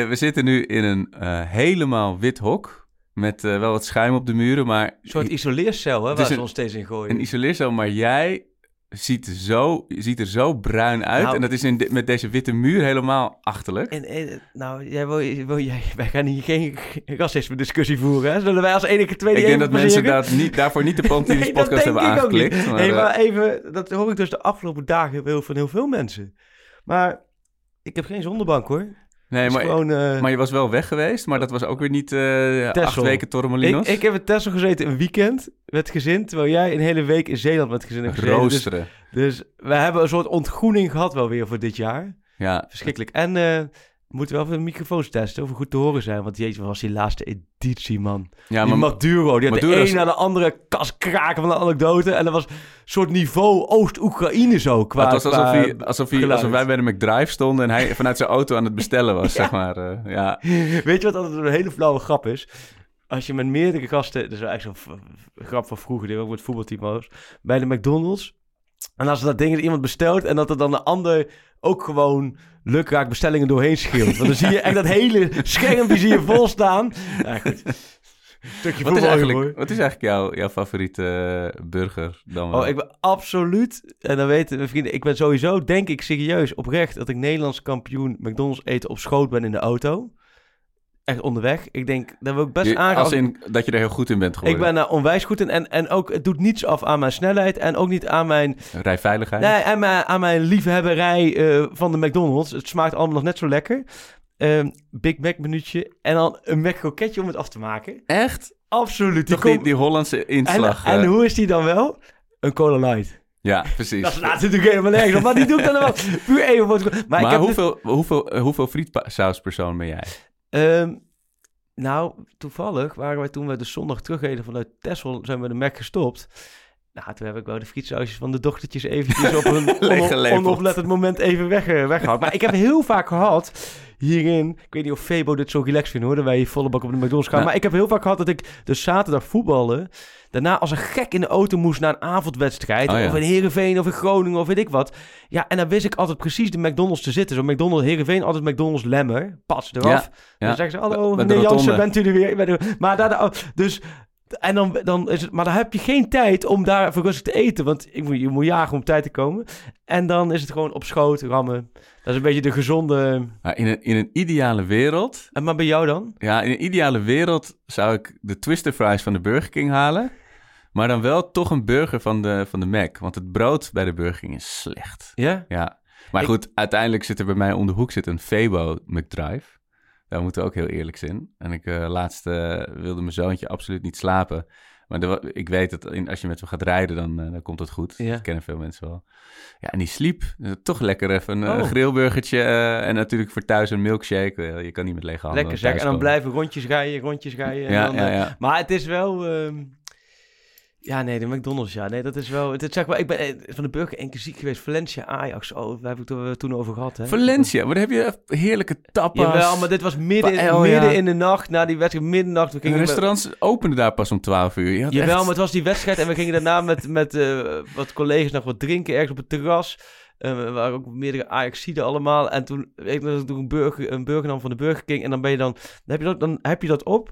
Eh, We zitten nu in een eh, helemaal wit hok. Met eh, wel wat schuim op de muren, maar Een soort isoleercel, hè, waar ze ons steeds in gooien. een isoleercel. Maar jij ziet, zo, ziet er zo bruin uit. Nou- en dat is in de- met deze witte muur helemaal achterlijk. En, en, nou, jij wil, wil jij, wij gaan hier geen racisme discussie voeren, hè? Zullen wij als enige tweede Ik denk dat mensen daar niet, daarvoor niet de Pantelis Nee, dat podcast hebben aangeklikt. Maar, nee, maar even, dat hoor ik dus de afgelopen dagen wel van heel veel mensen. Maar ik heb geen zonderbank, hoor. Nee, maar, gewoon, eh, maar je was wel weg geweest. Maar dat was ook weer niet eh acht weken Torremolinos. ik, ik heb in Texel gezeten een weekend met gezin, terwijl jij een hele week in Zeeland met gezin hebt gezeten. Dus, Roosteren. dus we hebben een soort ontgroening gehad wel weer voor dit jaar. Ja, Verschrikkelijk. En eh, moeten wel even de microfoons testen of we goed te horen zijn. Want jeetje, wat was die laatste editie, man. ja die maar Maduro, die had Maduro de is- een naar de andere kas kraken van de anekdote. En dat was een soort niveau Oost-Oekraïne zo qua het was alsof, qua hij, alsof, hij, alsof wij bij de McDrive stonden en hij vanuit zijn auto aan het bestellen was, zeg maar. eh, ja. Weet je wat altijd een hele flauwe grap is? Als je met meerdere gasten, dat is echt zo'n grap van vroeger, die ook met voetbalteam was, bij de McDonald's. En als dat ding er iemand bestelt en dat er dan de ander ook gewoon lukraak bestellingen doorheen scheelt. Want dan zie je echt dat hele schermpje zie je vol staan. Ja, goed. Stukje Wat, is eigenlijk, wat is eigenlijk jouw, jouw favoriete eh, burger dan wel? Oh, ik ben absoluut, en dan weten mijn vrienden, ik ben sowieso, denk ik serieus, oprecht, dat ik Nederlands kampioen McDonald's eten op schoot ben in de auto. Echt onderweg. Ik denk, daar wil ik best Je- aan. als in dat je er heel goed in bent Ik geworden. ben daar onwijs goed in. En, en ook, het doet niets af aan mijn snelheid. En ook niet aan mijn, Rijveiligheid. nee, aan mijn, aan mijn liefhebberij eh, van de McDonald's. Het smaakt allemaal nog net zo lekker. Ehm, Big Mac minuutje. En dan een Mac kroketje om het af te maken. Echt? Absoluut. Die Toch die, Hollandse en, inslag. en eh, hoe is die dan wel? Een Cola Light. ja, precies. Dat slaat natuurlijk helemaal nergens op. Maar die doe ik dan wel puur even. Maar, maar ik heb hoeveel, hoeveel, eh, hoeveel frietsauspersoon ben jij? Ehm, nou, toevallig waren wij toen we de zondag terugreden vanuit Texel, zijn we de Mac gestopt. Nou, toen heb ik wel de frietsausjes van de dochtertjes eventjes op een on- onoplettend moment even weg, eh, weggehaald. Maar ik heb heel vaak gehad hierin, ik weet niet of Febo dit zo relaxed vindt hoor, dat wij hier volle bak op de McDonald's gaan. Maar ik heb heel vaak gehad dat ik dus zaterdag voetballen, daarna als een gek in de auto moest naar een avondwedstrijd. Oh ja. Of in Heerenveen of in Groningen of weet ik wat. Ja, en dan wist ik altijd precies de McDonald's te zitten. Zo McDonald's, Heerenveen, altijd McDonald's Lemmer. Pas eraf. Ja. Dan zeggen ze, hallo, meneer Jansen, bent u er weer? Er- Maar, daar- dus, en dan, dan is het, maar dan heb je geen tijd om daar rustig te eten. Want ik moet, je moet jagen om op tijd te komen. En dan is het gewoon op schoot, rammen. Dat is een beetje de gezonde... Maar in, een, in een ideale wereld... En maar bij jou dan? Ja, in een ideale wereld zou ik de Twister Fries van de Burger King halen. Maar dan wel toch een burger van de, van de Mac. Want het brood bij de Burger King is slecht. Ja? Ja. Maar Ik- goed, uiteindelijk zit er bij mij om de hoek zit een Febo McDrive. Daar moeten we ook heel eerlijk zijn. En ik eh, laatst eh, wilde mijn zoontje absoluut niet slapen. Maar er ik weet dat in, als je met hem gaat rijden, dan, eh, dan komt het goed. Ja. Dat kennen veel mensen wel. Ja, en die sliep. Dus toch lekker even een Oh. grillburgertje. en natuurlijk voor thuis een milkshake. Je kan niet met lege handen Lekker zeg. En dan blijven rondjes rijden, rondjes rijden. en Ja, dan, ja, eh, ja. Maar het is wel... ehm, ja, nee, de McDonald's, ja. Nee, dat is wel... Het, zeg maar, ik ben eh, van de burger één keer ziek geweest. Valencia, Ajax. Oh, daar hebben we het toen over gehad, hè? Valencia, maar dan heb je heerlijke tapas. Jawel, maar dit was midden, Paella. midden in de nacht, na die wedstrijd, middernacht. We En gingen met- restaurants openen daar pas om 12 uur. Je Jawel, echt- maar het was die wedstrijd en we gingen daarna met, met eh, wat collega's nog wat drinken ergens op het terras. We waren ook meerdere Ajaxiden allemaal. En toen, ik dat ik toen een burger, een burger nam van de Burger King. En dan ben je dan, dan heb je dat, dan heb je dat op.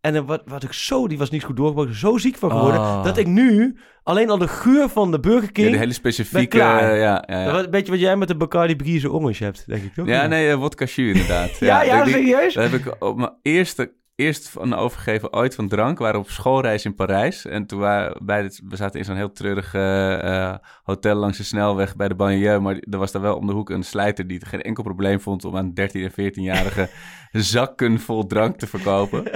En wat, wat ik zo, die was niet goed doorgebroken, zo ziek van geworden. Oh. Dat ik nu alleen al de geur van de Burger King. Ja, de hele specifieke... eh, ja, ja, ja. Wat- Een beetje wat jij met de Bacardi Breeze Orange hebt, denk ik toch? Ja, nee, eh, wodka jus inderdaad. Ja, ja, ik- serieus? Daar heb ik op mijn eerste, eerst van overgegeven ooit van drank. We waren op schoolreis in Parijs. En toen waren bij het, we zaten in zo'n heel treurig eh, hotel langs de snelweg bij de banlieue. Maar er was daar wel om de hoek een slijter die het geen enkel probleem vond om aan 13 en 14-jarigen zakken vol drank te verkopen.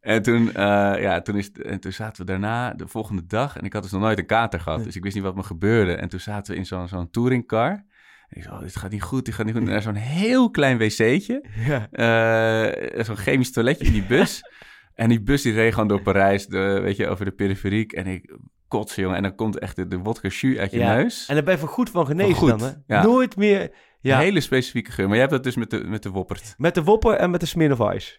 En toen, eh, ja, toen, is, en toen zaten we daarna, de volgende dag, en ik had dus nog nooit een kater gehad, dus ik wist niet wat me gebeurde. En toen zaten we in zo'n zo'n touringcar. Ik zei, oh, dit gaat niet goed, dit gaat niet goed. Naar zo'n heel klein wc'tje. Ja. Eh, zo'n chemisch toiletje in die bus. en die bus die reed gewoon door Parijs, de, weet je, over de periferiek. En ik kotsen, jongen. En dan komt echt de, de wodka jus uit je Ja. neus. En daar ben je voor goed van genezen Van goed, dan, hè? ja. Nooit meer... Een hele specifieke geur. Maar jij hebt dat dus met de, met de Woppert. met de Wopper en met de Smirnoff Ice.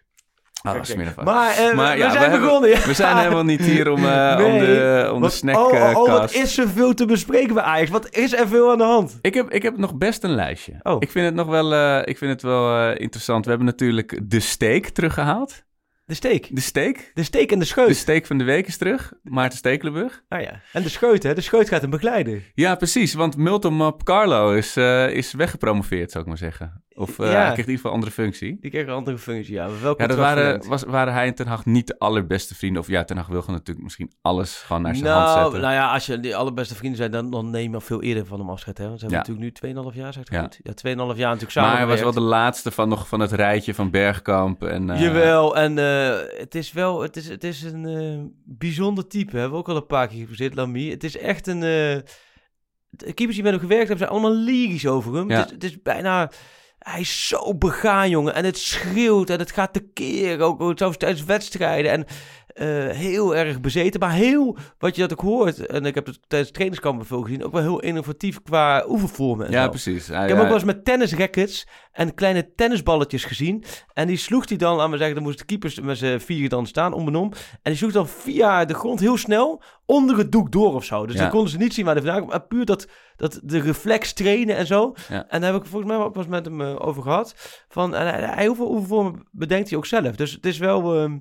Maar, eh, Maar we ja, zijn we hebben- begonnen. ja. We zijn helemaal niet hier om, eh, om de, om de snack oh, oh, oh, wat is er veel te bespreken bij Ajax? Wat is er veel aan de hand? Ik heb, ik heb nog best een lijstje. Oh. Ik vind het nog wel, eh, ik vind het wel eh, interessant. We hebben natuurlijk de steak teruggehaald. De steek. De steak. De steek en de scheut. De steak van de week is terug. Maarten Stekelenburg. Ah ja. En de scheut, hè? De scheut gaat hem begeleiden. Ja, precies. Want Multimap Carlo is, eh, is weggepromoveerd, zou ik maar zeggen. Of eh, Ja. hij kreeg in ieder geval een andere functie. Die kreeg een andere functie, ja. maar Welke Ja, dat waren, was, waren hij en Ten Hag niet de allerbeste vrienden. Of ja, Ten Hag wil gewoon natuurlijk misschien alles gewoon naar zijn hand nou, zetten. nou ja, als je die allerbeste vrienden zijn, dan, dan neem je al veel eerder van hem afscheid. Hè? Want ze hebben natuurlijk nu 2,5 jaar, zegt Ja. het goed? Ja, 2,5 jaar natuurlijk samen. maar hij was wel de laatste van, nog van het rijtje van Bergkamp. En, eh, Jawel, en eh, het is wel, het is, het is een eh, bijzonder type. Hebben we ook al een paar keer gezien, Lamy. Het is echt een, keepers die met hem gewerkt hebben, zijn allemaal lyrisch over hem. Ja. Het, is, het is bijna, hij is zo begaan, jongen. En het schreeuwt en het gaat tekeer, ook, zelfs tijdens wedstrijden. En eh, heel erg bezeten, maar heel, wat je dat ook hoort, en ik heb het tijdens trainingskampen veel gezien, ook wel heel innovatief qua oefenvormen en Ja, zo. precies. Hij, Ik heb ook wel eens met tennisrackets en kleine tennisballetjes gezien. En die sloeg hij dan, aan we zeggen, dan moesten de keepers met z'n vieren dan staan, om en om. En die sloeg dan via de grond heel snel onder het doek door of zo. Dus Ja. dan konden ze niet zien waar hij vandaan. Maar puur dat, dat de reflex trainen en zo. Ja. En daar heb ik volgens mij ook wel eens met hem eh, over gehad. Van, en hij, oefenvormen bedenkt hij ook zelf. Dus het is wel... ehm,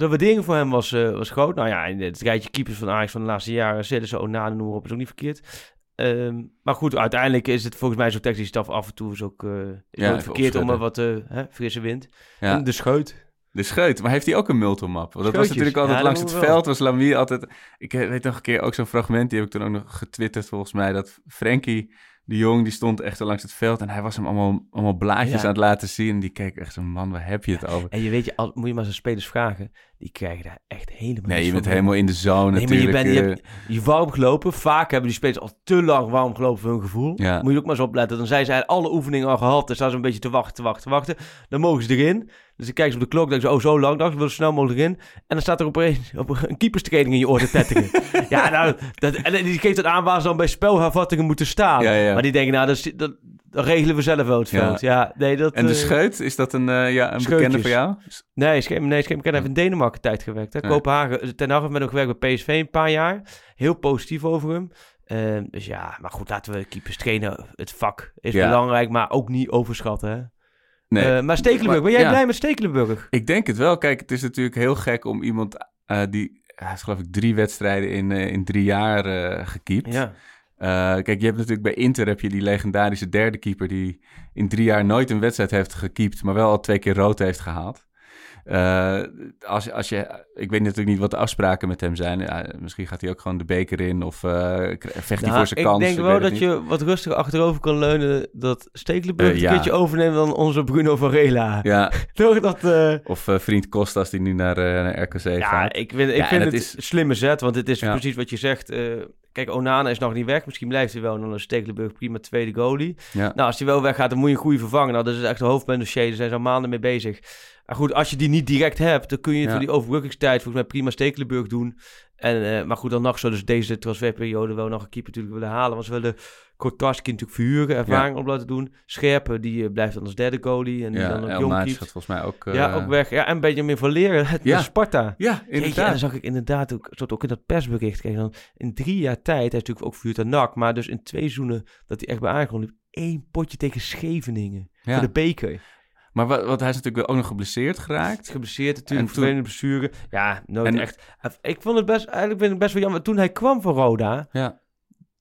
de waardering voor hem was, eh, was groot. Nou ja, in het rijtje keepers van Ajax van de laatste jaren... Sillissen, Onana, noem maar op, is ook niet verkeerd. Ehm, maar goed, uiteindelijk is het volgens mij zo technisch staf af en toe is ook eh, is Ja, verkeerd om er wat eh, hè, frisse wind. ja. En de scheut. De scheut. Maar heeft hij ook een multimap? Want dat was natuurlijk altijd Ja, langs het wel. veld. Was Lamy altijd... Ik weet nog een keer ook zo'n fragment. Die heb ik toen ook nog getwitterd volgens mij. Dat Frenkie de Jong, die stond echt langs het veld. En hij was hem allemaal, allemaal blaadjes Ja. aan het laten zien. En die keek echt zo, man, waar heb je het over? En je weet, je, al, moet je maar zijn spelers vragen. Die krijgen daar echt helemaal Nee, je bent helemaal in de zone Nee, maar je, natuurlijk. bent, je, eh. hebt, je warm gelopen. Vaak hebben die spelers al te lang warm gelopen voor hun gevoel. Ja. Moet je ook maar eens opletten. Dan zijn ze alle oefeningen al gehad. Dan staan ze een beetje te wachten, te wachten, te wachten. Dan mogen ze erin. Dus dan kijken ze op de klok. Dan denken ze, oh zo lang. Dan willen ze snel mogelijk erin. En dan staat er opeens op een keeperstraining in je oor te ja, nou, dat, en die geeft het aan waar ze dan bij spelhervattingen moeten staan. Ja, ja. Maar die denken, nou, dat, dat, dat regelen we zelf wel het Ja. veld. Ja, nee, dat... En de eh, scheut, is dat een, eh, ja, een bekende voor jou? Nee, Schema, nee, Schema heeft in Denemarken tijd gewerkt. Hè? Kopenhagen, Ten Hag heeft met hem gewerkt bij PSV een paar jaar. Heel positief over hem. Eh, dus ja, maar goed, laten we keepers trainen. Het vak is Ja. belangrijk, maar ook niet overschatten. Hè? Nee. Eh, maar Stekelenburg, ben jij ja. blij met Stekelenburg? Ik denk het wel. Kijk, het is natuurlijk heel gek om iemand eh, die... Hij heeft geloof ik drie wedstrijden in, eh, in drie jaar eh gekiept. Ja. Eh, kijk, je hebt natuurlijk bij Inter heb je die legendarische derde keeper... die in drie jaar nooit een wedstrijd heeft gekiept... maar wel al twee keer rood heeft gehaald. Eh, als, als je, ik weet natuurlijk niet wat de afspraken met hem zijn. Ja, misschien gaat hij ook gewoon de beker in... of eh, vecht hij Nou, voor zijn ik kans. denk ik wel weet het dat niet. je wat rustiger achterover kan leunen. Dat Stekelenburg Eh, een keertje overneemt dan onze Bruno Varela. Ja, Toch dat... of vriend Kostas die nu naar, naar RKC Ja, gaat. ik vind, ik Ja, en vind het het is- een slimme zet, want het is precies wat je zegt. kijk, Onana is nog niet weg. Misschien blijft hij wel. Dan is Stekelenburg prima tweede goalie. Nou, als hij wel weggaat, dan moet je een goede vervangen. Nou, dat is echt een hoofdpijndossier. Daar zijn ze al maanden mee bezig. Maar goed, als je die niet direct hebt, dan kun je Ja. voor die overbruggingstijd volgens mij prima Stekelenburg doen. En, eh, maar goed, dan nog zo dus deze transferperiode wel nog een keeper natuurlijk willen halen. Want ze willen Kortarski natuurlijk verhuren, ervaring op laten doen. Scherpen, die eh, blijft dan als derde goalie. En die Ja, dan ook jong gaat volgens mij ook... eh, Ja, ook weg. Ja, en Benjamin van Leren, het Ja. Sparta. Ja, Jeetje, en inderdaad. dan zag ik inderdaad ook, soort ook in dat persbericht, kijk dan, in drie jaar tijd, hij is natuurlijk ook vuurd aan NAC, maar dus in twee seizoenen dat hij echt bij aangekomen liep, één potje tegen Scheveningen voor de beker. Maar wat, wat hij is natuurlijk ook nog geblesseerd geraakt. Geblesseerd natuurlijk, En toen- vervelende blessure. Ja, nooit En- echt. Ik vond het best, eigenlijk vind ik het best wel jammer. Toen hij kwam van Roda, Ja.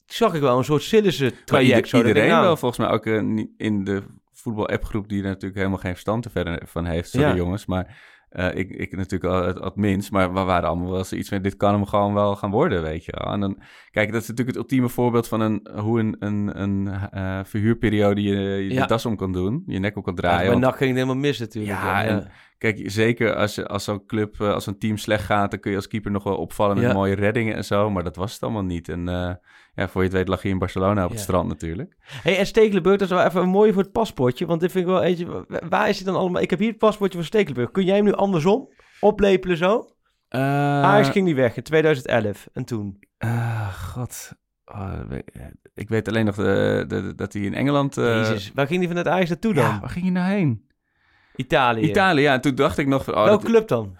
zag ik wel een soort Sillissen traject. ieder- iedereen nou, wel, volgens mij ook eh, in de voetbal-appgroep die er natuurlijk helemaal geen verstand er verder van heeft. Sorry Ja. jongens, maar eh, ik, ik natuurlijk al het, het minst. Maar we waren allemaal wel zoiets van, dit kan hem gewoon wel gaan worden, weet je wel. En dan, kijk, dat is natuurlijk het ultieme voorbeeld van een, hoe een, een, een eh, verhuurperiode je, je Ja. de das om kan doen. Je nek om kan Ja, draaien. bij want- NAC ging het helemaal mis natuurlijk. Ja, en kijk, zeker als, je- als zo'n club, eh, als zo'n team slecht gaat, dan kun je als keeper nog wel opvallen met Ja. mooie reddingen en zo. Maar dat was het allemaal niet. En ja, voor je het weet lag je in Barcelona op het Ja. strand natuurlijk. Hey, en Stekelenburg, dat is wel even een mooie voor het paspoortje. Want dit vind ik wel eentje. wa- Waar is hij dan allemaal? Ik heb hier het paspoortje van Stekelenburg. Kun jij hem nu andersom oplepelen zo? Ajax ging die weg in 2011. En toen? Eh, God. Oh, eh, ik weet alleen nog de, de, de- dat hij in Engeland... eh, Jezus, waar ging die vanuit Ajax naartoe dan? ja, waar ging hij nou heen? Italië. Italië, ja. En toen dacht ik nog van... Oh, Welke dat- club dan?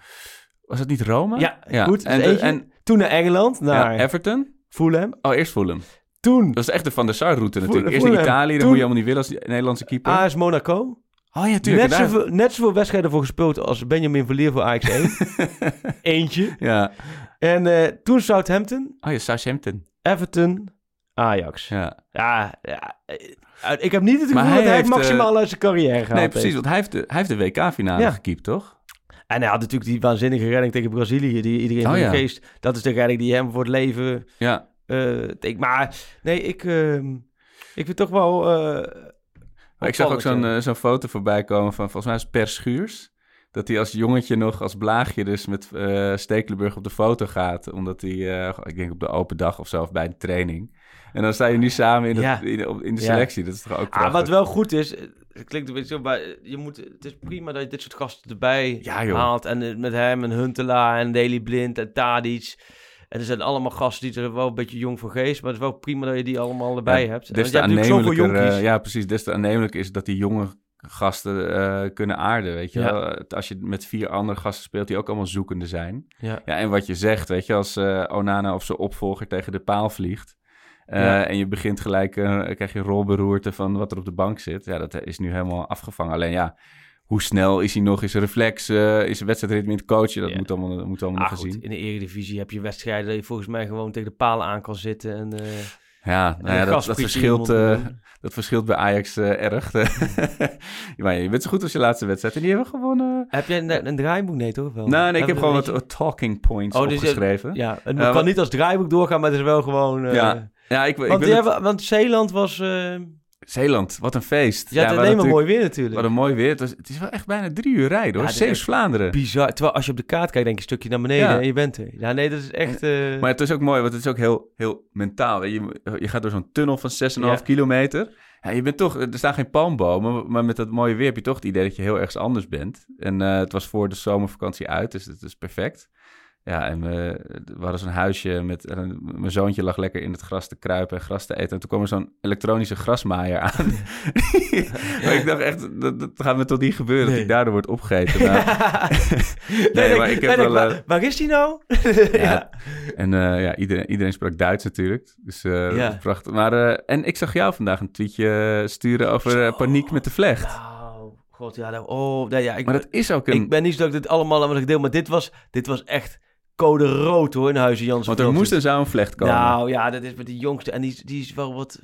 was het niet Rome? Ja, goed. En, En, de- en toen naar Engeland, naar ja, Everton? Fulham. Oh, eerst Fulham. Toen Dat is echt de Van der Sar-route natuurlijk. Eerst Fulham. in Italië, dan Toen- moet je helemaal niet willen als Nederlandse keeper. AS Monaco. oh ja, tuurlijk. Net daar- zoveel, net zoveel wedstrijden voor gespeeld als Benjamin Verleer voor Ajax 1. Eentje. Ja. En eh, toen Southampton, Oh ja, Southampton. Everton, Ajax. Ja. Ja, ja, eh, ik heb niet het gevoel Maar hij dat hij heeft, maximaal eh, uit zijn carrière gehaald Nee, precies. heeft. Want hij heeft de, hij heeft de WK-finale Ja. gekiept, toch? En hij had natuurlijk die waanzinnige redding tegen Brazilië, die iedereen Oh, ja. geest. Dat is de redding die hem voor het leven Ja. eh take. Maar nee, ik, ehm, ik vind toch wel... eh, Maar ik zag ook zo'n eh, zo'n foto voorbij komen van, volgens mij is Per Schuurs. Dat hij als jongetje nog als blaagje dus met eh Stekelenburg op de foto gaat. Omdat hij, eh, ik denk op de open dag of zo, of bij een training. En dan sta je nu samen in, Ja. in, de- op- in de Ja. selectie. Dat is toch ook Ah, prachtig? wat wel goed is, eh, het klinkt een beetje zo, maar je moet, het is prima dat je dit soort gasten erbij Ja, haalt. En eh, met hem en Huntelaar en Daily Blind en Tadic. En er zijn allemaal gasten die zijn wel een beetje jong voor geest. Maar het is wel prima dat je die allemaal erbij Ja, hebt. Des te hebt aannemelijker, eh, ja, precies. Des te aannemelijker is dat die jonge gasten eh, kunnen aarden, weet je Ja. wel. Als je met vier andere gasten speelt die ook allemaal zoekende zijn. Ja. Ja, en wat je zegt, weet je, als eh, Onana of zijn opvolger tegen de paal vliegt... eh, Ja. en je begint gelijk, eh, krijg je rolberoerte van wat er op de bank zit. Ja, dat is nu helemaal afgevangen. Alleen ja, hoe snel is hij nog? Is reflex, eh, is wedstrijdritme in het coachen? Dat Ja. moet allemaal, dat moet allemaal Ah, nog goed, gezien. in de Eredivisie heb je wedstrijden dat je volgens mij gewoon tegen de palen aan kan zitten. En, Ja, nou ja dat, dat, verschilt, dat verschilt bij Ajax erg. maar je bent zo goed als je laatste wedstrijd. En die hebben we gewonnen. Heb jij een, een draaiboek? Nee, toch? Wel? Nou, nee, ik heb gewoon wat, talking points Oh, dus opgeschreven. Ja, het kan niet als draaiboek doorgaan, maar het is wel gewoon... Ja, ja, ik, ik want, wil hebben, want Zeeland was... eh Zeeland, wat een feest. we alleen maar mooi weer natuurlijk. Wat een mooi weer. Het, was- het is wel echt bijna drie uur rijden hoor. Ja, dit Zeeuws is Vlaanderen. Bizar. Terwijl als je op de kaart kijkt, denk je een stukje naar beneden Ja. en je bent er. Ja, nee, dat is echt... eh, Maar het is ook mooi, want het is ook heel, heel mentaal. Je, je gaat door zo'n tunnel van 6,5 Ja. kilometer. Ja, je bent toch, er staan geen palmbomen, maar met dat mooie weer heb je toch het idee dat je heel ergens anders bent. En eh, het was voor de zomervakantie uit, dus het is perfect. Ja, en we, we hadden zo'n huisje met... en mijn zoontje lag lekker in het gras te kruipen en gras te eten. En toen kwam er zo'n elektronische grasmaaier aan. maar ik dacht echt, dat, dat gaat me toch niet gebeuren dat Nee. hij daardoor wordt opgegeten. Nou, nee, ik- maar ik heb wel... waar, eh, waar is die nou? ja. en eh, ja, iedereen, iedereen sprak Duits natuurlijk. Dus dat Ja. prachtig. Maar, en ik zag jou vandaag een tweetje sturen over paniek met de vlecht. Nou, god, ja. nou, oh, nee, ja ik, Maar dat is ook een... ik ben niet zo dat ik dit allemaal aan wat deel, maar dit was, dit was echt code rood hoor in Huizen Jansen. Want er moest zou een vlecht komen. Nou ja, dat is met die jongste. En die, die is wel wat.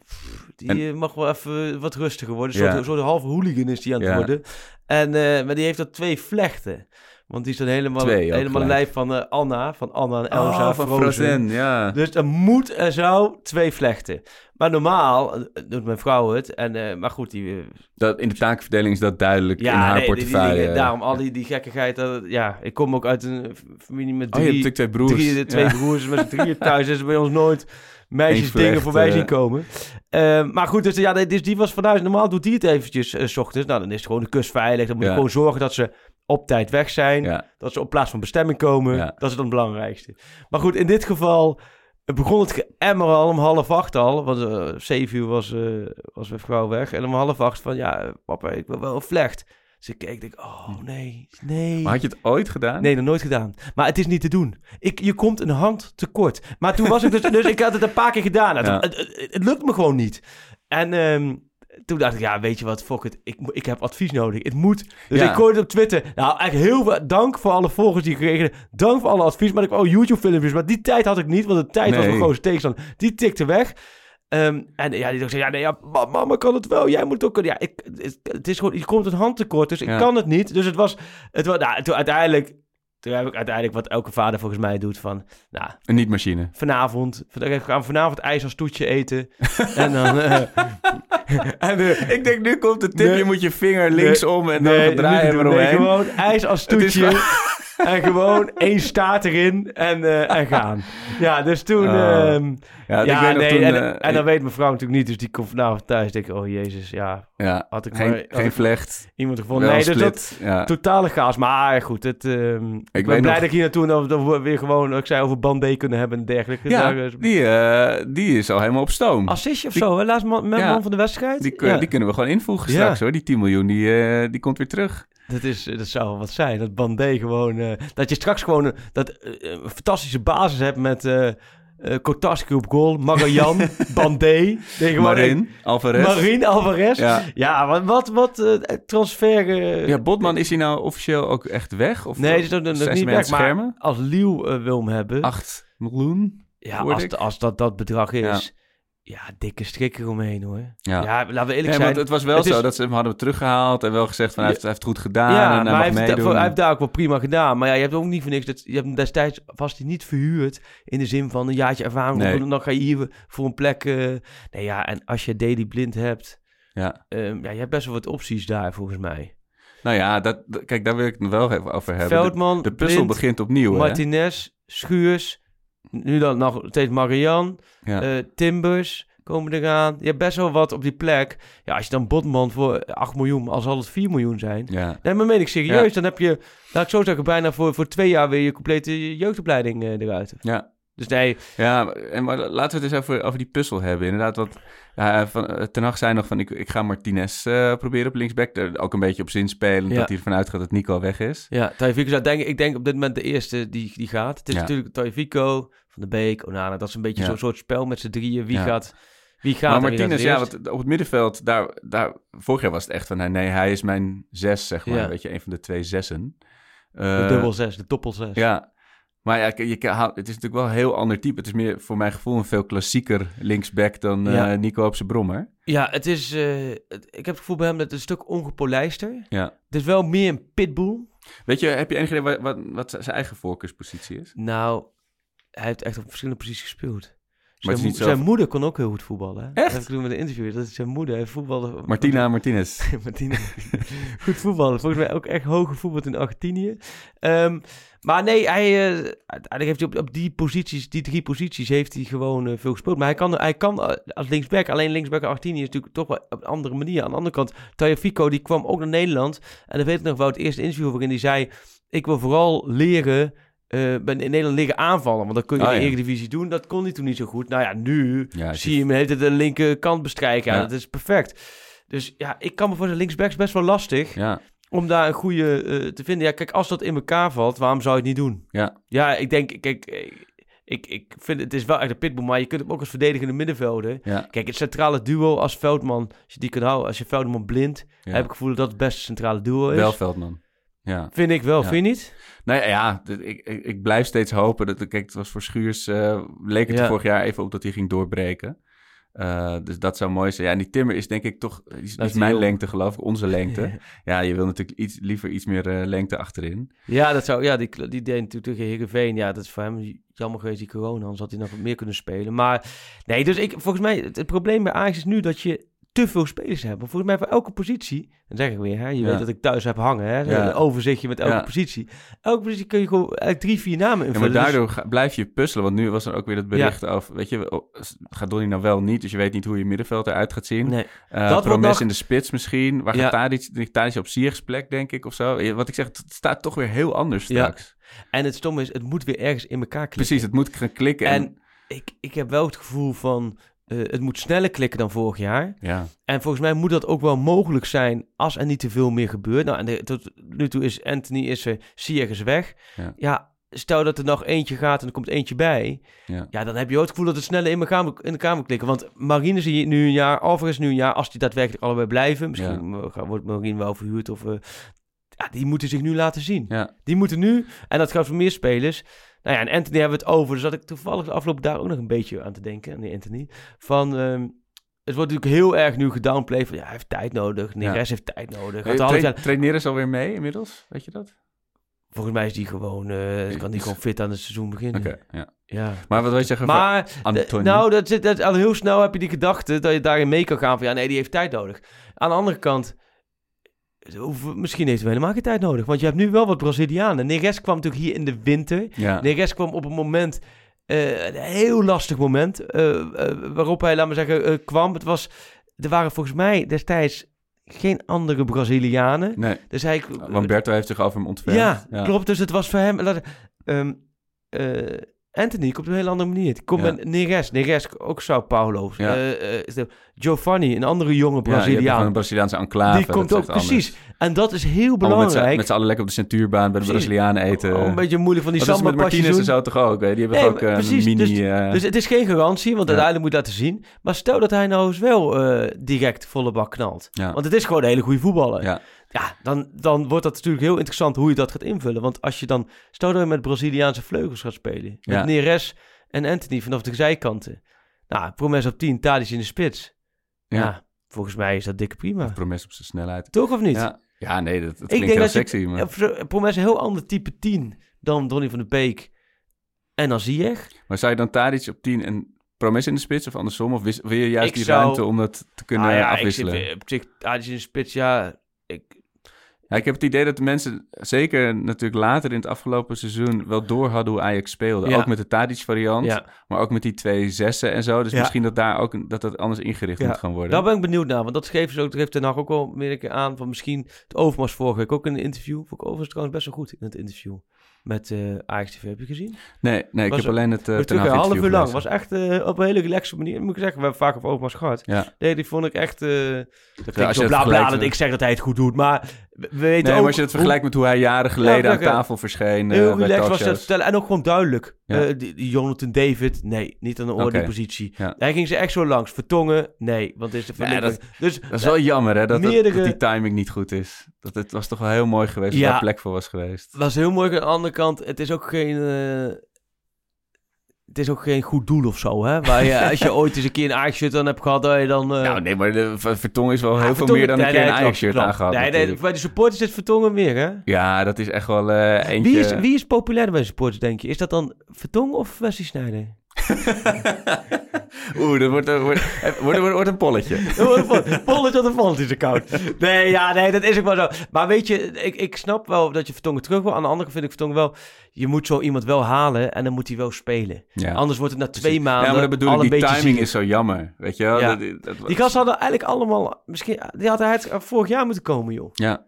Die En- eh, mag wel even wat rustiger worden. Een soort, Ja. een soort halve hooligan is die aan het Ja. worden. En, eh, maar die heeft er twee vlechten. Want die is dan helemaal, Twee helemaal gelijk. lijf van eh, Anna. Van Anna en Elsa. oh, van Frozen. Frozen, ja. Dus er moet en zou twee vlechten. Maar normaal eh, doet mijn vrouw het. En, eh, maar goed, die, Dat, in de takenverdeling is dat duidelijk ja, in haar nee, die- die portefeuille. dingen, daarom al die, die gekkigheid. dat- ja, ik kom ook uit een familie met oh, je drie, hebt twee broers. Drie, twee Ja. broers met z'n drieën thuis. is bij ons nooit meisjes dingen voorbij zien komen. Eh, maar goed, dus, ja, dus die was vanuit. Normaal doet die het eventjes s ochtends. Nou, dan is het gewoon de kus veilig. Dan moet je Ja. gewoon zorgen dat ze op tijd weg zijn. Ja. Dat ze op plaats van bestemming komen. Ja. Dat is dan het belangrijkste. Maar goed, in dit geval begon het geëmmer al om half acht al. Want eh zeven uur was, eh was mijn vrouw weg. En om half acht van, ja, papa, ik wil wel vlecht. Dus ik keek, denk, oh nee, nee. Maar had je het ooit gedaan? Nee, nog nooit gedaan. Maar het is niet te doen. Ik, je komt een hand tekort. Maar toen was ik dus... dus ik had het een paar keer gedaan. Het, Ja. het, het, het lukt me gewoon niet. En ehm, toen dacht ik, ja, weet je wat, fuck it. Ik, ik heb advies nodig. Het moet. Dus Ja. ik gooide het op Twitter. Nou, eigenlijk heel veel dank voor alle volgers die ik heb. Dank voor alle advies. Maar ik wou YouTube-filmpjes. Maar die tijd had ik niet. Want de tijd was van grootste tegenstander. Die tikte weg. Ehm, en ja, die dacht, ja, nee, ja, ma- mama kan het wel. Jij moet het ook kunnen. Ja, ik, het, het is gewoon, je komt een hand tekort. Dus ik kan het niet. Dus het was, het was nou, toen uiteindelijk... Toen heb ik uiteindelijk wat elke vader volgens mij doet van... Nou, Een niet-machine. vanavond... We gaan vanavond ijs als toetje eten. en dan... eh, en, eh, Ik denk, nu komt de tip. Nee. je moet je vinger linksom en dan nee, draaien we doen. Nee, gewoon ijs als toetje. en gewoon één staart erin en, eh, en gaan. Ja, dus toen... Oh. ehm, ja, ja, ik weet nog nee, toen... en, eh, en dan weet mijn vrouw natuurlijk niet. Dus die komt vanavond thuis. denk ik, oh jezus, ja, ja, had ik geen, maar... geen ik vlecht. iemand gevonden. Nee, dus dat... ja. Totale chaos. Maar goed, het, ehm, ik, ben blij nog- dat ik hier naartoe... Dat dat we weer gewoon, ik zei, over Bandé kunnen hebben en dergelijke. Ja, is- die, eh, die is al helemaal op stoom. Assistje of Die- zo, hè? Laatst man, man van de wedstrijd. Die, die kunnen we gewoon invoegen straks hoor. Die 10 miljoen, die, eh, die komt weer terug. Dat, is, dat zou wat zijn. Dat Bandé gewoon... eh, dat je straks gewoon eh, dat, eh, een fantastische basis hebt met... eh eh Kotarski op goal, Magajan, Bandé. Marin, Alvarez. Marin Alvarez. Ja, Ja. wat, wat, wat eh, transfer... eh, ja, Botman, is hij nou officieel ook echt weg? Of nee, dat is nog- niet weg. het Maar schermen? als Liel eh, wil hem hebben... 8 miljoen? ja, als, als dat dat bedrag is... Ja, dikke strikken omheen hoor. Ja. Ja, laten we eerlijk Nee, zijn. want het was wel Het zo is- dat ze hem hadden teruggehaald en wel gezegd van hij heeft, hij heeft het goed gedaan ja, en hij maar hij heeft, hij heeft daar ook wel prima gedaan. Maar ja, je hebt ook niet voor niks. Dat, je hebt hem destijds vast niet verhuurd. In de zin van een jaartje ervaring. Nee. Dan ga je hier voor een plek. eh, nee, ja, en als je Daily Blind hebt. Ja. ehm, ja, je hebt best wel wat opties daar volgens mij. Nou ja, dat, kijk, daar wil ik het nog wel even over hebben. Veldman, de, de puzzel Blind, begint opnieuw, hè? Martinez, Schuurs. Nu dan nog steeds Marian. Ja. eh, Timbers komen eraan. Je hebt best wel wat op die plek. Ja, als je dan Botman voor 8 miljoen, al zal het 4 miljoen zijn. ja. Nee, maar meen ik serieus. Ja. Dan heb je, laat ik zo zeggen, bijna voor, voor twee jaar weer je complete jeugdopleiding eh, eruit. Ja. Dus nee, Ja, en maar laten we het eens over, over die puzzel hebben. Inderdaad, wat ja, van, eh, Ten zei nog van ik, ik ga Martinez eh, proberen op linksback. Er ook een beetje op zin spelen, Ja. dat hij ervan uitgaat dat Nico weg is. ja, zou denk ik, denk op dit moment de eerste die, die gaat. Het is Ja. natuurlijk Taifiko, Van de Beek, Onana. Dat is een beetje Ja. zo'n soort spel met z'n drieën. Wie gaat, wie gaat maar Martinez, ja, wat, op het middenveld, daar, daar, vorig jaar was het echt van, nee, hij is mijn zes, zeg maar. Weet je, een van de twee zessen. De Eh, dubbel zes, de toppel zes. Ja, maar ja, je, het is natuurlijk wel een heel ander type. Het is meer voor mijn gevoel een veel klassieker linksback dan eh. Nico op zijn brommer. Ja, het is, eh, het- ik heb het gevoel bij hem dat het een stuk ongepolijster. Ja. Het is wel meer een pitbull. Weet je, heb je enig idee wat, wat, wat zijn eigen voorkeurspositie is? Nou, hij heeft echt op verschillende posities gespeeld. Zijn, mo- moeder kon ook heel goed voetballen. Hè? Echt? Dat heb ik toen met een interview. Dat is zijn moeder. Hij voetbalde... Martina Martinez. Martina. Goed voetballen. Volgens mij ook echt hoge voetbal in Argentinië. Ehm, maar nee, hij, eh, uiteindelijk heeft hij op, op die posities, die drie posities, heeft hij gewoon eh, veel gespeeld. Maar hij kan, hij kan eh, als linksback, alleen linksback in Argentinië is natuurlijk toch wel op een andere manier. Aan de andere kant, Tajafico, die kwam ook naar Nederland. En dan weet ik nog wel het eerste interview waarin hij zei, ik wil vooral leren... ben in Nederland leren aanvallen, want dat kun je Oh, in de ja. Eredivisie doen. Dat kon hij toen niet zo goed. Nou ja, nu Ja, zie je hem heeft de linkerkant bestrijken. Ja, dat is perfect. Dus ja, ik kan me voor de linksbacks best wel lastig Ja, om daar een goede eh, te vinden. Ja, kijk, als dat in elkaar valt, waarom zou je het niet doen? ja, Ja, ik denk, kijk, eh, ik, ik vind het is wel echt een pitbull, maar je kunt hem ook als verdedigende middenvelder. ja. Kijk, het centrale duo als Veldman, als je die kunt houden, als je Veldman blind, ja. heb ik het gevoel dat dat het beste centrale duo is. Wel Veldman. Ja. Vind ik wel, Ja. vind je niet? Nou ja, ik, ik, ik blijf steeds hopen. Dat, kijk, het was voor Schuurs, eh, leek het Ja. vorig jaar even op dat hij ging doorbreken. Eh, dus dat zou mooi zijn. Ja, en die Timmer is denk ik toch, is, is mijn heel- lengte geloof ik, onze lengte. ja, je wil natuurlijk iets, liever iets meer eh, lengte achterin. Ja, dat zou, ja die, die deed natuurlijk tegen Heerenveen. Ja, dat is voor hem jammer geweest, die corona. Anders had hij nog wat meer kunnen spelen. Maar nee, dus ik, volgens mij, het, het probleem bij Ajax is nu dat je te veel spelers hebben. Volgens mij voor elke positie, dan zeg ik weer, hè, je Ja. weet dat ik thuis heb hangen, hè, Ja. een overzichtje met elke Ja. positie. Elke positie kun je gewoon eigenlijk drie, vier namen Ja, invullen. maar Dus- daardoor ga- blijf je puzzelen. Want nu was er ook weer dat bericht over... Weet je, oh, gaat Donny nou wel niet? Dus je weet niet hoe je middenveld eruit gaat zien. nee. Eh Dat wordt Promes nog- in de spits misschien. Waar gaat Tadic, Tadic op Ziyech's plek, denk ik, of zo? Wat ik zeg, het staat toch weer heel anders Ja. straks. En het stomme is, het moet weer ergens in elkaar klikken. Precies, het moet gaan klikken. En, En ik, ik heb wel het gevoel van, eh, het moet sneller klikken dan vorig jaar. ja, En volgens mij moet dat ook wel mogelijk zijn als er niet te veel meer gebeurt. Nou, en de- tot nu toe is Anthony is er, Ziyech is weg. Ja. Ja. stel dat er nog eentje gaat en er komt eentje bij. ja. Ja, dan heb je ook het gevoel dat het sneller in elkaar moet, in elkaar moet klikken. Want Marine zie je nu een jaar, Alvarez nu een jaar. Als die daadwerkelijk allebei blijven. Misschien wordt Marine wel verhuurd of... eh, ja, die moeten zich nu laten zien. ja. Die moeten nu, en dat geldt voor meer spelers. Nou ja, en Anthony hebben we het over. Dus had ik toevallig de afgelopen daar ook nog een beetje aan te denken, aan die Anthony. Van, ehm, het wordt natuurlijk heel erg nu gedownplayed. Van, ja, hij heeft tijd nodig. Neres heeft tijd nodig. Hey, Gaat alles train- aan- traint Neres alweer mee inmiddels? Weet je dat? Volgens mij is die gewoon, eh, kan die gewoon fit aan het seizoen beginnen. Ja. Ja. Maar wat wil je zeggen Maar, Anthony? d- nou, dat zit, dat, al heel snel heb je die gedachte dat je daarin mee kan gaan van, ja, nee, die heeft tijd nodig. Aan de andere kant, misschien heeft hij helemaal geen tijd nodig. Want je hebt nu wel wat Brazilianen. Neres kwam natuurlijk hier in de winter. ja. Neres kwam op een moment, eh, een heel lastig moment, eh, eh, waarop hij, laat maar zeggen, kwam. Het was, er waren volgens mij destijds geen andere Brazilianen. Nee, Dus hij... want Berto heeft zich over hem ontfermd. ja, klopt. Dus het was voor hem... laat- eh, Anthony komt op een hele andere manier. Die komt Ja. met Neres. Neres, ook Sao Paulo. Ja. Eh, eh, is de- Giovanni, een andere jonge Ja, Braziliaan. gewoon een Braziliaanse enclave. die dat komt ook, anders. precies. En dat is heel belangrijk. Met z'n allen lekker op de centuurbaan bij de. Brazilianen eten. Oh, een beetje moeilijk van die dat is met samba Martinez en zo toch ook? Hè? Die hebben Nee, ook maar een precies, mini... dus- eh, Dus het is geen garantie, want Ja. uiteindelijk moet je laten zien. Maar stel dat hij nou eens wel eh, direct volle bak knalt. ja. Want het is gewoon een hele goede voetballer. Ja. Dan, dan wordt dat natuurlijk heel interessant hoe je dat gaat invullen. Want als je dan, stel dat je met Braziliaanse vleugels gaat spelen. Met Ja. Neres en Anthony vanaf de zijkanten. Nou, Promes op 10, Tadic in de spits. Ja. Ja. volgens mij is dat dikke prima. Promes op zijn snelheid. Toch of niet? Ja. ja, nee, dat, dat Ik klinkt heel dat je- sexy. Maar... Ja, Pro- Promes een heel ander type 10 dan Donny van de Beek en dan Ziyech. maar zou je dan Tadic op 10 en Promes in de spits of andersom? Of wil je juist Ik die zou- ruimte om dat te kunnen Ah ja, afwisselen? Ik zit, op zich, Tadic in de spits, ja... Ik, Ja, ik heb het idee dat de mensen, zeker natuurlijk later in het afgelopen seizoen, wel door hadden hoe Ajax speelde. Ja. Ook met de Tadic-variant, ja, maar ook met die twee zessen en zo. Dus Ja. misschien dat daar ook een- dat dat anders ingericht Ja. moet gaan worden. daar ben ik benieuwd naar. Want dat geeft ze ook, dat geeft Ten Hag ook wel meer een keer aan. Van misschien het Overmars vorige week ook in een interview. Vond ik overigens trouwens best wel goed in het interview. Met eh Ajax TV, heb je gezien? Nee, nee ik Was heb alleen het uh, Uh, terug een half uur lang. Was echt eh, op een hele relaxe manier. Moet ik zeggen, we hebben vaak over Overmars gehad. Ja. Nee, die vond ik echt... eh dat klinkt je zo bla bla dat ik zeg dat hij het goed doet. Maar we we weten Nee, ook... maar als je het vergelijkt met hoe hij jaren geleden aan tafel verscheen eh, Heel bij relaxed was dat vertellen. En ook gewoon duidelijk. Ja. Eh, die, die Jonathan David, nee, niet aan de orde positie. Ja. Hij ging ze echt zo langs. Vertongen, nee, want is de Ja, verlichting. Dus Dat is wel jammer, hè, dat, dat- Meerdere- dat die timing niet goed is. Dat het was toch wel heel mooi geweest Ja. daar plek voor was geweest. dat is heel mooi. Aan de andere kant, het is ook geen... eh, het is ook geen goed doel of zo, hè? Waar je, als je ooit eens een keer een Ajax-shirt aan hebt gehad, je dan... eh, nou, nee, maar de Ver- Vertongen is wel heel veel meer dan een keer nee, een Ajax-shirt aangehad. Nee, nee, bij de supporters is Vertongen meer, hè? Ja, dat is echt wel eh, eentje... Wie is, wie is populair bij de supporters, denk je? Is dat dan Vertongen of Wesley Sneijder? Oeh, dat wordt, een- wordt, wordt, wordt, wordt een polletje. Polletje op de vond is koud. Nee, ja, nee, dat is ook wel zo. Maar weet je, ik, ik snap wel dat je Vertongen terug wil. Aan de andere kant vind ik Vertongen wel... Je moet zo iemand wel halen en dan moet hij wel spelen. Ja. Anders wordt het na twee Precies. maanden Ja, maar dat bedoel al ik, een die timing is zo jammer. Weet je wel? Ja. Dat- dat- Die gasten hadden eigenlijk allemaal... Misschien, die had hij vorig jaar moeten komen, joh. Ja.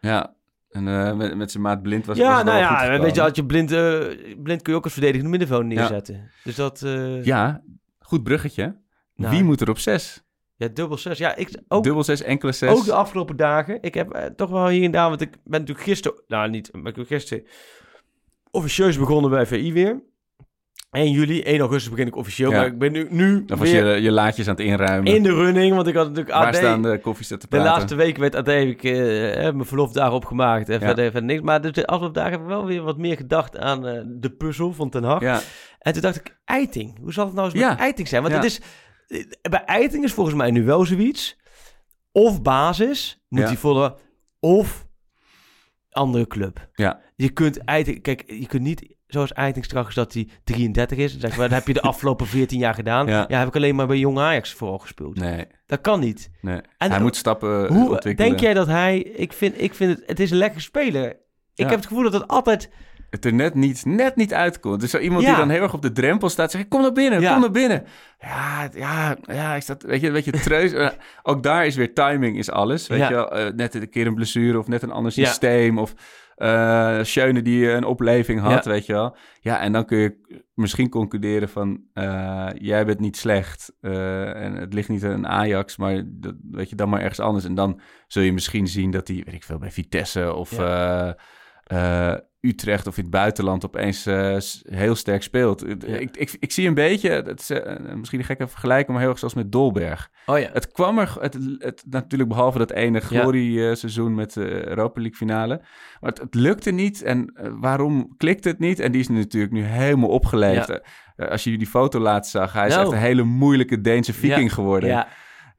Ja. En eh, met, met zijn maat blind was was ja, het wel nou goed ja, weet je, had je blind, eh, blind kun je ook als verdedigende middenveld neerzetten. Dus dat... eh, Ja, goed bruggetje. nou, Wie moet er op zes? Ja, dubbel zes. Ja, ik, ook, Dubbel zes, enkele zes. ook de afgelopen dagen. Ik heb toch wel hier en daar, want ik ben natuurlijk gisteren... Nou, niet, maar ik ben gisteren officieus begonnen bij VI weer. 1 juli, 1 augustus begin ik officieel. Ja. Maar ik ben nu, nu Of was weer je je laatjes aan het inruimen? in de running, want ik had natuurlijk Waar AD... staan de De praten? laatste week werd AD heb ik eh, eh, mijn verlofdagen opgemaakt en Ja. verder, verder niks. Maar dus de afgelopen dagen heb ik wel weer wat meer gedacht aan eh, de puzzel van Ten Hag. Ja, En toen dacht ik, Eiting. Hoe zal het nou eens Ja. met Eiting zijn? Want het is, eh, bij Eiting is volgens mij nu wel zoiets. Of basis, moet hij volgen, of andere club. Ja. Je kunt Eiting, kijk, je kunt niet zoals Eiting straks, dat hij 33 is. Dan zeg wat heb je de afgelopen 14 jaar gedaan? Ja. Ja, heb ik alleen maar bij Jong Ajax vooral gespeeld. Nee, Dat kan niet. nee. En hij moet stappen Hoe ontwikkelen. denk jij dat hij... Ik vind, ik vind het... Het is een lekker speler. Ik Ja. heb het gevoel dat het altijd... het er net niet, net niet uitkomt. Dus zo iemand Ja. die dan heel erg op de drempel staat, zegt: Kom naar binnen, Ja. kom naar binnen. Ja, ja, ja, ik sta, weet je, weet je, treus. eh, ook daar is weer timing is alles. Weet je wel, eh, net een keer een blessure of net een ander systeem of eh Schöne die een opleving had, Ja. weet je wel. Ja, en dan kun je misschien concluderen van, eh, jij bent niet slecht eh, en het ligt niet aan Ajax, maar dat, weet je, dan maar ergens anders. En dan zul je misschien zien dat hij, weet ik veel, bij Vitesse of Utrecht of in het buitenland opeens eh, heel sterk speelt. Ik, ik, ik zie een beetje, is eh, misschien een gekke vergelijking, maar heel erg zoals met Dolberg. Oh ja. Het kwam er, het, het, natuurlijk behalve dat ene glorie-seizoen met de Europa League finale. Maar het, het lukte niet. En eh, waarom klikte het niet? En die is natuurlijk nu helemaal opgeleefd. Ja. Eh, als je die foto laatst zag, hij is Nou. echt een hele moeilijke Deense viking Ja. geworden. Ja.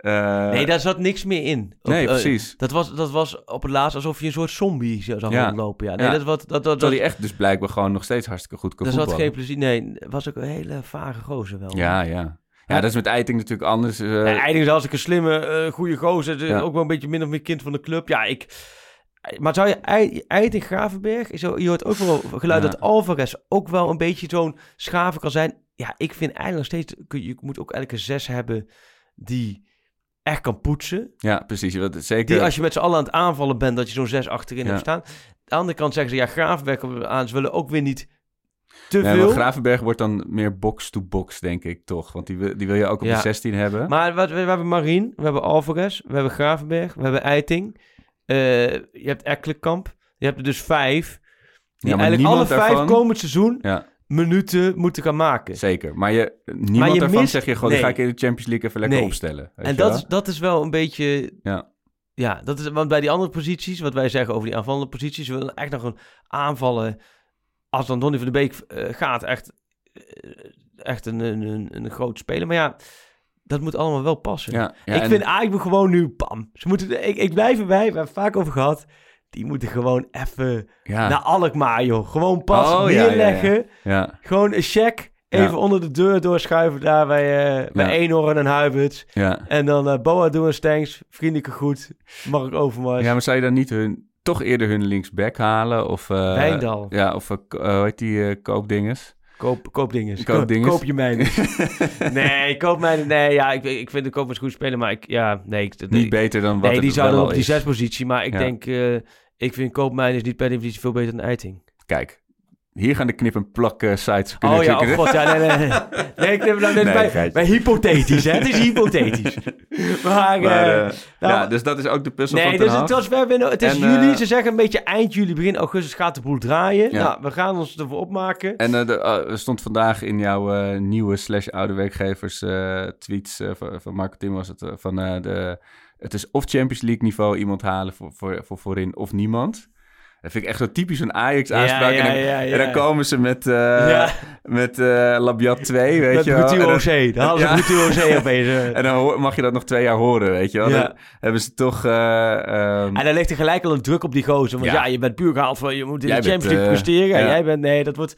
Eh, Nee, daar zat niks meer in. Op, nee, eh, precies. dat, was, dat was op het laatst alsof je een soort zombie zou Ja. rondlopen. Ja. Nee, Ja. dat, wat, dat, dat, Terwijl dat, hij echt dus blijkbaar gewoon nog steeds hartstikke goed kan daar zat geen plezier. Nee, was ook een hele vage gozer wel. Ja, ja. Ja, dat is met Eiting natuurlijk anders. eh, Ja, Eindelijk als ik een slimme, goede gozer. Ja. Ook wel een beetje min of meer kind van de club. Ja, ik... Maar zou je Ei- Eiting Gravenberg... Zo, je hoort ook wel geluid dat Alvarez ook wel een beetje zo'n schaven kan zijn. Ja, ik vind eigenlijk nog steeds... Je moet ook een zes hebben die echt kan poetsen. ja, precies. Want zeker. Die als je met z'n allen aan het aanvallen bent, dat je zo'n zes achterin Ja. hebt staan. Aan de andere kant zeggen ze, ja, Gravenberg aan. Ze willen ook weer niet te Nee, veel. Gravenberg wordt dan meer box-to-box, denk ik toch. Want die, wil- die wil je ook op Ja. de 16 hebben. Maar wat, we, we hebben Marien, we hebben Alvarez, we hebben Gravenberg, we hebben Eiting. Eh, je hebt Ekkelenkamp. Je hebt er dus vijf. Die Ja, maar eigenlijk alle vijf daarvan- komend seizoen Ja, minuten moeten gaan maken. zeker. Maar je, niemand je daarvan mist- zeg je gewoon, nee. ga ik in de Champions League even lekker Nee. opstellen. Weet en dat wel? is, dat is wel een beetje... Ja. Ja, dat is, want bij die andere posities, wat wij zeggen over die aanvallende posities, we willen echt nog een aanvallen. Als dan Donny van de Beek eh, gaat, echt, eh, echt een, een, een, een groot speler. Maar ja, dat moet allemaal wel passen. Ja, ja, ik en- vind eigenlijk gewoon nu, bam. Ze moeten, ik, ik blijf erbij, we hebben het vaak over gehad. Die moeten gewoon even ja. naar Alkmaar, joh. Gewoon pas Oh, neerleggen. ja, Gewoon een check. Even onder de deur doorschuiven daar bij, eh bij. Eenhoorn en Huiberts. ja. En dan eh Boa doen en Stengs. Vriendelijke groet. Mark Overmars. ja, maar zou je dan niet hun, toch eerder hun linksback halen? Of, eh, Wijndal. Ja, of hoe heet die koopdinges? Koop, koop dinges. Koop. Koop je mijnen. nee, koop mijnen. Nee, ja, ik, ik vind de koopmans goed spelen, maar ik, ja, nee. Ik, Niet beter dan wat Nee, die zouden op die is. zespositie. Maar ik Ja. denk, ik vind koopmijnen niet per definitie veel beter dan Eiting. Kijk, hier gaan de knip- en plak sites kunnen Oh ja, oh god, ja, nee, nee. Nee, ik neem nou net Nee, bij, geitje. bij hypothetisch, hè. Het is hypothetisch. Maar, Maar, eh, eh, nou, ja, dus dat is ook de puzzel Nee, van dus het, hebben- het is En, juli. eh, Ze zeggen een beetje eind juli, begin augustus gaat de boel draaien. Ja. Nou, we gaan ons ervoor opmaken. En eh, er stond vandaag in jouw nieuwe slash oude werkgevers tweets van, van Marco Tim was het van de het is of Champions League niveau iemand halen voor, voor, voor voorin of niemand. Dat vind ik echt zo typisch een Ajax aanspraak. Ja, en, dan, ja, ja, ja. en dan komen ze met, eh met eh Labiat 2, weet Met je wel. Dan- OC. Dan hadden ze OC opeens. eh. En dan mag je dat nog twee jaar horen, weet je wel. Dan hebben ze toch... ehm, En dan ligt er gelijk al een druk op die gozer. Want ja, je bent puur gehaald van je moet in Jij de Champions League presteren. En jij bent, nee, dat wordt,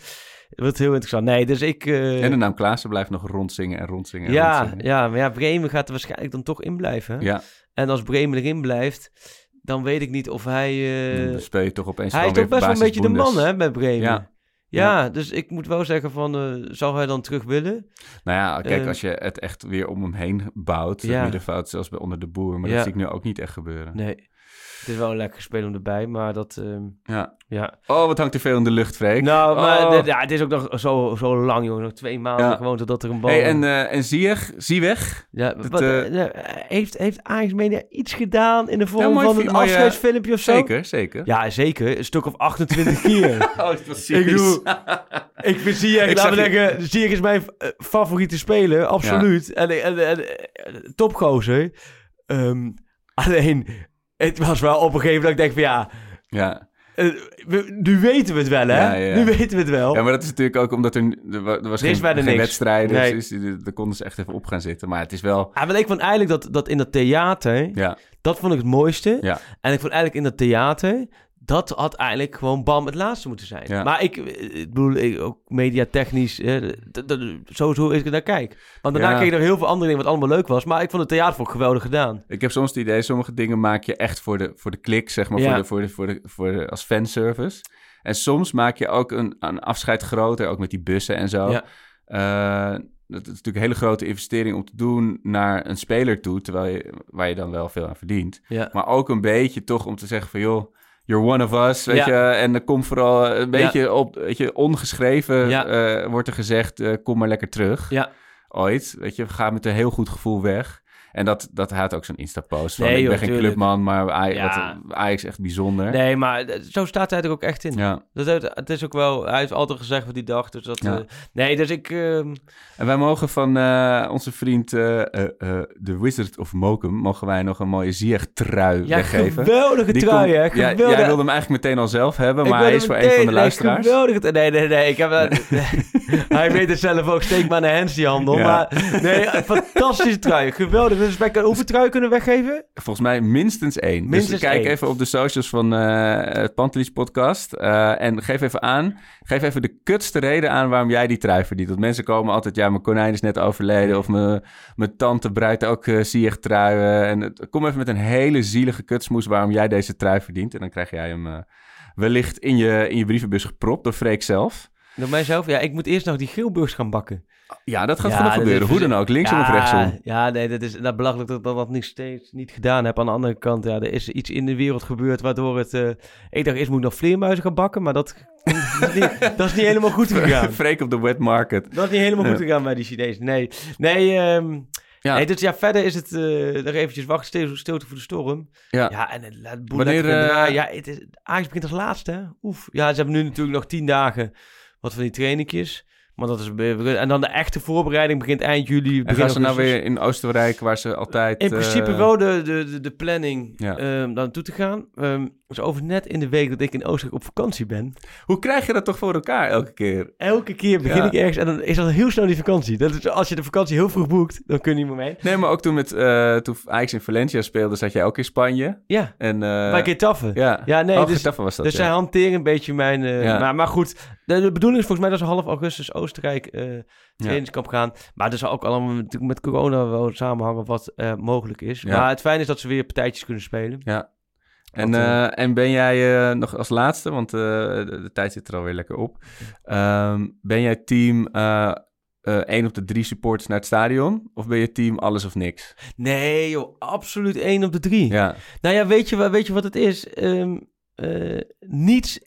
dat wordt heel interessant. Nee, dus ik... en de naam Klaassen blijft nog rondzingen en rondzingen en ja, rondzingen. ja, maar ja, Bremen gaat er waarschijnlijk dan toch in blijven. Ja, En als Bremen erin blijft, dan weet ik niet of hij... eh, dan speel je toch opeens hij is toch best wel een beetje de man, hè, met Bremen. Ja. Ja. dus ik moet wel zeggen van, eh zou hij dan terug willen? Nou ja, kijk, Eh, als je het echt weer om hem heen bouwt, het Ja. middenveld, zoals bij onder de boer, maar Ja. dat zie ik nu ook niet echt gebeuren. Nee. Het is wel een lekker spelen erbij, maar dat... ehm, Ja. ja. Oh, wat hangt er veel in de lucht, Freek. Nou, maar Oh. ja, het is ook nog zo, zo lang, jongen. Nog twee maanden Ja. gewoon totdat er een bal... Hey, en, eh en Ziyech, Zieweg? ja, dat, wat, eh, eh, heeft, heeft Ajax Media iets gedaan in de vorm Ja, van een afscheidsfilmpje of zo? Zeker, zeker. Ja, zeker. Een stuk of 28 keer. Oh, precies. Ik bedoel, ik vind Ziyech, Ik laten we je- zeggen, Ziyech is mijn favoriete speler, absoluut. En, en, en, en topgozer. Ehm, alleen, het was wel op een gegeven moment dat ik denk van ja, Ja. eh, we- nu weten we het wel, hè? Ja, ja, ja. Nu weten we het wel. ja, maar dat is natuurlijk ook omdat er, er, wa- er was Er geen, geen niks. wedstrijden, Nee. dus er, daar konden ze echt even op gaan zitten. Maar het is wel, Ja, maar ik vond eigenlijk dat, dat in dat theater, ja, dat vond ik het mooiste. Ja. En ik vond eigenlijk in dat theater, dat had eigenlijk gewoon bam het laatste moeten zijn. Ja. Maar ik, eh, ik bedoel, ik, ook mediatechnisch, sowieso is ik naar kijk. Want daarna Ja. kreeg ik nog heel veel andere dingen wat allemaal leuk was. Maar ik vond het theater ook geweldig gedaan. Ik heb soms het idee, sommige dingen maak je echt voor de, voor de klik, zeg maar, Ja. voor de, voor de, voor de, voor de, als fanservice. En soms maak je ook een, een afscheid groter, ook met die bussen en zo. Ja. Eh, dat is natuurlijk een hele grote investering om te doen naar een speler toe, terwijl je, waar je dan wel veel aan verdient. Maar ook een beetje toch om te zeggen van, joh, you're one of us, weet je. En dan komt vooral een beetje op, weet je, ongeschreven eh, wordt er gezegd, eh, kom maar lekker terug. Ja. Ooit, weet je, ga met een heel goed gevoel weg. En dat, dat had ook zo'n Insta-post van, Nee, ik ben geen clubman, maar Ja. Ajax is echt bijzonder. Nee, maar zo staat hij er ook echt in. Ja. Dat, het, het is ook wel, hij heeft altijd gezegd wat hij dacht. Dus dat, Ja. eh, nee, dus ik... ehm, En wij mogen van eh, onze vriend eh, eh, The Wizard of Mokum, mogen wij nog een mooie Ziyech-trui ja, weggeven. geweldige Die trui, hè. Ja, Geweldig. jij wilde hem eigenlijk meteen al zelf hebben, Ik maar hij is voor een van de luisteraars. geweldig. Nee, nee, nee. Ik heb, hij weet het zelf ook. Steek maar naar Hens die handel. Ja. Maar nee, fantastische trui. Geweldig. Dus wij kunnen, hoeveel trui kunnen we weggeven? Volgens mij minstens één. Minstens dus kijk één. even op de socials van eh het Pantelis podcast. eh, en geef even aan. Geef even de kutste reden aan waarom jij die trui verdient. Want mensen komen altijd, ja, mijn konijn is net overleden. Of mijn, mijn tante breidt ook uh, zielig truien. En het- kom even met een hele zielige kutsmoes waarom jij deze trui verdient. En dan krijg jij hem eh, wellicht in je, in je brievenbus gepropt door Freek zelf. Door mijzelf? Ja, ik moet eerst nog die geelburgers gaan bakken. Ja, dat gaat Ja, gebeuren. Hoe dan ook, linksom ja, of rechtsom. Ja, nee, dat is dat belachelijk dat ik dat nog steeds niet gedaan heb. Aan de andere kant, ja, er is iets in de wereld gebeurd waardoor het... eh, ik dacht eerst moet ik nog vleermuizen gaan bakken, maar dat, dat, is, niet, dat is niet helemaal goed gegaan. Freek op de wet market. Dat is niet helemaal goed gegaan bij die Chinezen. Nee, nee, ehm, Ja. nee dus ja, verder is het eh nog eventjes wachten, stilte, stilte voor de storm. Ja. Ja, en het laat Wanneer, draaien. Ja, het is, Ajax begint als laatste, hè? Oef. Ja, ze hebben nu natuurlijk nog tien dagen wat van die trainingjes. Maar dat is... En dan de echte voorbereiding begint eind juli. En begin gaan ze nou weer in Oostenrijk, waar ze altijd... In principe eh, wel de, de, de, planning Ja. daar naartoe te gaan. Ehm dus over net in de week dat ik in Oostenrijk op vakantie ben. Hoe krijg je dat toch voor elkaar elke keer? Elke keer begin Ja. ik ergens en dan is dat heel snel die vakantie. Dat is, als je de vakantie heel vroeg boekt, dan kun je niet meer mee. Nee, maar ook toen, met, eh, toen Ajax in Valencia speelde, zat jij ook in Spanje. Ja, En, eh, bij Getafe. Ja, Ja, nee, oh, dus- was dat, dus ja. zij hanteren een beetje mijn... Ja. maar, maar goed, de, de bedoeling is volgens mij dat ze half augustus Oostenrijk eh trainingskamp gaan. Maar dat zal ook allemaal natuurlijk met corona wel samenhangen wat eh, mogelijk is. Ja. Maar het fijne is dat ze weer partijtjes kunnen spelen. Ja. En, Want, eh, en ben jij nog als laatste, want de, de tijd zit er alweer lekker op. Ehm, ben jij team eh, één op de drie supporters naar het stadion? Of ben je team alles of niks? Nee joh, absoluut één op de drie. Ja, Nou ja, weet je, weet je wat het is? Ehm, eh, niets,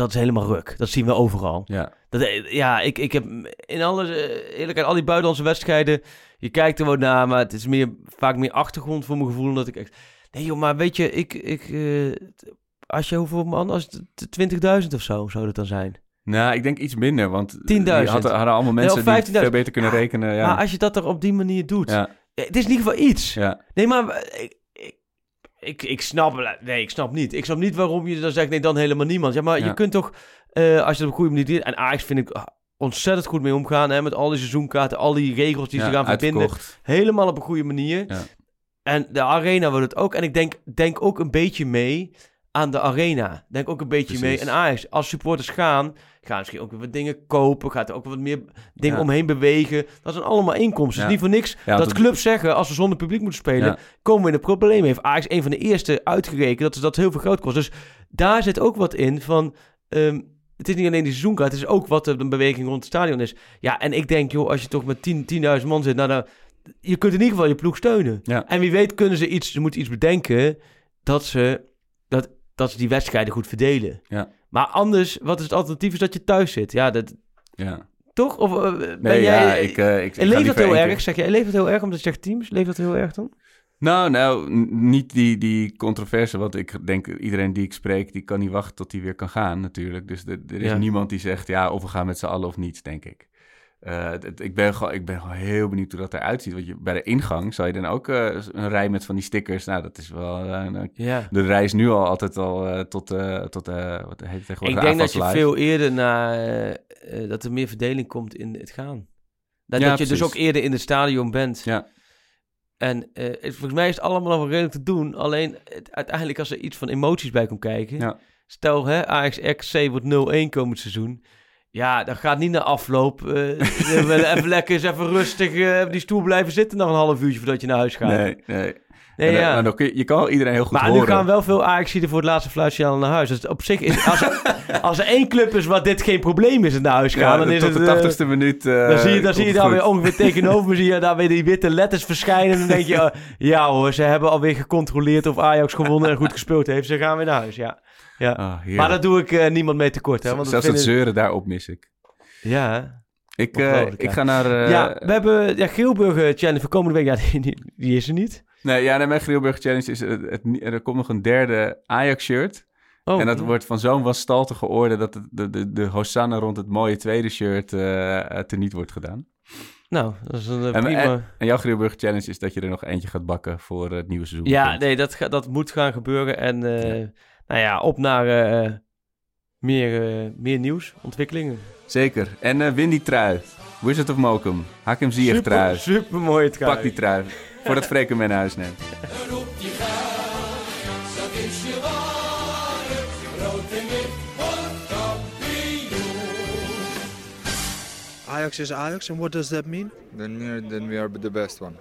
dat is helemaal ruk. Dat zien we overal. ja. Dat, eh, ja, ik, ik heb in alle eh, eerlijkheid, al die buitenlandse wedstrijden, je kijkt er wel naar, maar het is meer, vaak meer achtergrond voor mijn gevoel, omdat ik echt... Nee joh, maar weet je, ik, ik, eh, als je hoeveel man, als het t- 20.000 of zo, zou dat dan zijn? Nou, ik denk iets minder, want 10.000. die hadden, hadden allemaal mensen of die 15.000. veel beter kunnen Ja, rekenen. Ja. Maar als je dat er op die manier doet, ja, het is in ieder geval iets. ja. Nee, maar ik, ik, ik, snap... Nee, ik snap niet. Ik snap niet waarom je dan zegt, nee, dan helemaal niemand. Ja, maar Ja. je kunt toch, eh, als je het op een goede manier doet... En Ajax vind ik ontzettend goed mee omgaan, hè, met al die seizoenkaarten, al die regels die ja, ze gaan verbinden. uitverkocht. Helemaal op een goede manier. Ja. En de arena wordt het ook. En ik denk, denk ook een beetje mee aan de arena. Denk ook een beetje Precies. mee. En Ajax, als supporters gaan, gaan misschien ook weer wat dingen kopen. Gaat er ook wat meer dingen Ja. omheen bewegen. Dat zijn allemaal inkomsten. Ja. Niet voor niks Ja, dat dat- clubs zeggen, als we zonder publiek moeten spelen, komen we in een probleem. Heeft Ajax een van de eerste uitgerekend dat ze dat heel veel geld kost. Dus daar zit ook wat in van... ehm, het is niet alleen die seizoenkaart, het is ook wat de beweging rond het stadion is. Ja, en ik denk, joh, als je toch met 10 10.000 man zit, nou dan... Je kunt in ieder geval je ploeg steunen. En wie weet kunnen ze iets, ze moeten iets bedenken dat ze, dat, dat ze die wedstrijden goed verdelen. Ja. Maar anders, wat is het alternatief? Is dat je thuis zit. Ja, dat, Ja. toch? Of eh, ben Nee, jij... ja, ik, eh, ik, ik ga leeft dat heel erg? Zeg je, leeft dat heel erg omdat je zegt teams? Leeft dat heel erg dan? Nou, nou, niet die, die controverse, want ik denk iedereen die ik spreek, die kan niet wachten tot hij weer kan gaan natuurlijk. Dus er er is Ja. niemand die zegt, ja, of we gaan met z'n allen of niet, denk ik. Eh, het- ik, ben gewoon, ik ben gewoon heel benieuwd hoe dat eruit ziet. Want je, bij de ingang zou je dan ook eh, een rij met van die stickers. Nou, dat is wel... eh, de rij is nu al altijd al tot, tot wat heet het tegenwoordig? Ik denk dat je Live. veel eerder naar... dat er meer verdeling komt in het gaan. Dat, Ja, dat je dus ook eerder in het stadion bent. Ja. En het- volgens mij is het allemaal nog wel redelijk te doen. Alleen het- uiteindelijk als er iets van emoties bij komt kijken... Ja. Stel, hè, Ajax XC wordt 0-1 komend seizoen. Ja, dat gaat niet naar afloop. willen even lekker eens even rustig eh, op die stoel blijven zitten nog een half uurtje voordat je naar huis gaat. Nee, nee. Nee, eh, ja. maar dan kun je, je kan iedereen heel goed Maar horen. nu gaan wel veel Ajaxiden voor het laatste fluitsignaal naar huis. Dus op zich is... Als er, als er één club is waar dit geen probleem is in naar huis gaan, ja, dan is tot het... de tachtigste minuut. eh, dan zie je, dan zie je daar het weer ongeveer tegenover me, zie je daar weer die witte letters verschijnen. En dan denk je, eh, ja hoor, ze hebben alweer gecontroleerd of Ajax gewonnen en goed gespeeld heeft. Ze gaan weer naar huis, ja. Ja. Ah, maar daar doe ik eh, niemand mee tekort, hè. Want dat Zelfs dat vinden- zeuren daarop mis ik. Ja. Ik, eh, ik ga naar... eh, ja, we hebben ja, Geelburger Challenge voor komende week. Ja, die, die- is er niet. Nee, ja, nee, mijn Grilburg Challenge is... Het, het, er komt nog een derde Ajax-shirt. Oh, en dat wordt van zo'n wanstaltige orde... dat de, de, de, de Hosanna rond het mooie tweede shirt teniet wordt gedaan. Nou, dat is een En, prima... en, en jouw Grilburg Challenge is dat je er nog eentje gaat bakken voor het nieuwe seizoen. Ja, nee, dat, ga- dat moet gaan gebeuren. En nou ja, op naar eh, meer, eh, meer nieuws, ontwikkelingen. Zeker. En eh, win die trui. Wizard of Mokum. Hakim Ziyech Super, trui. super mooie trui. Pak die trui. Voordat Freek hem mee naar huis neemt. Roep die geld, dat is je ware. Rood en wit wordt kampioen. Ajax is Ajax, and what does that mean? Then, then we are the best one.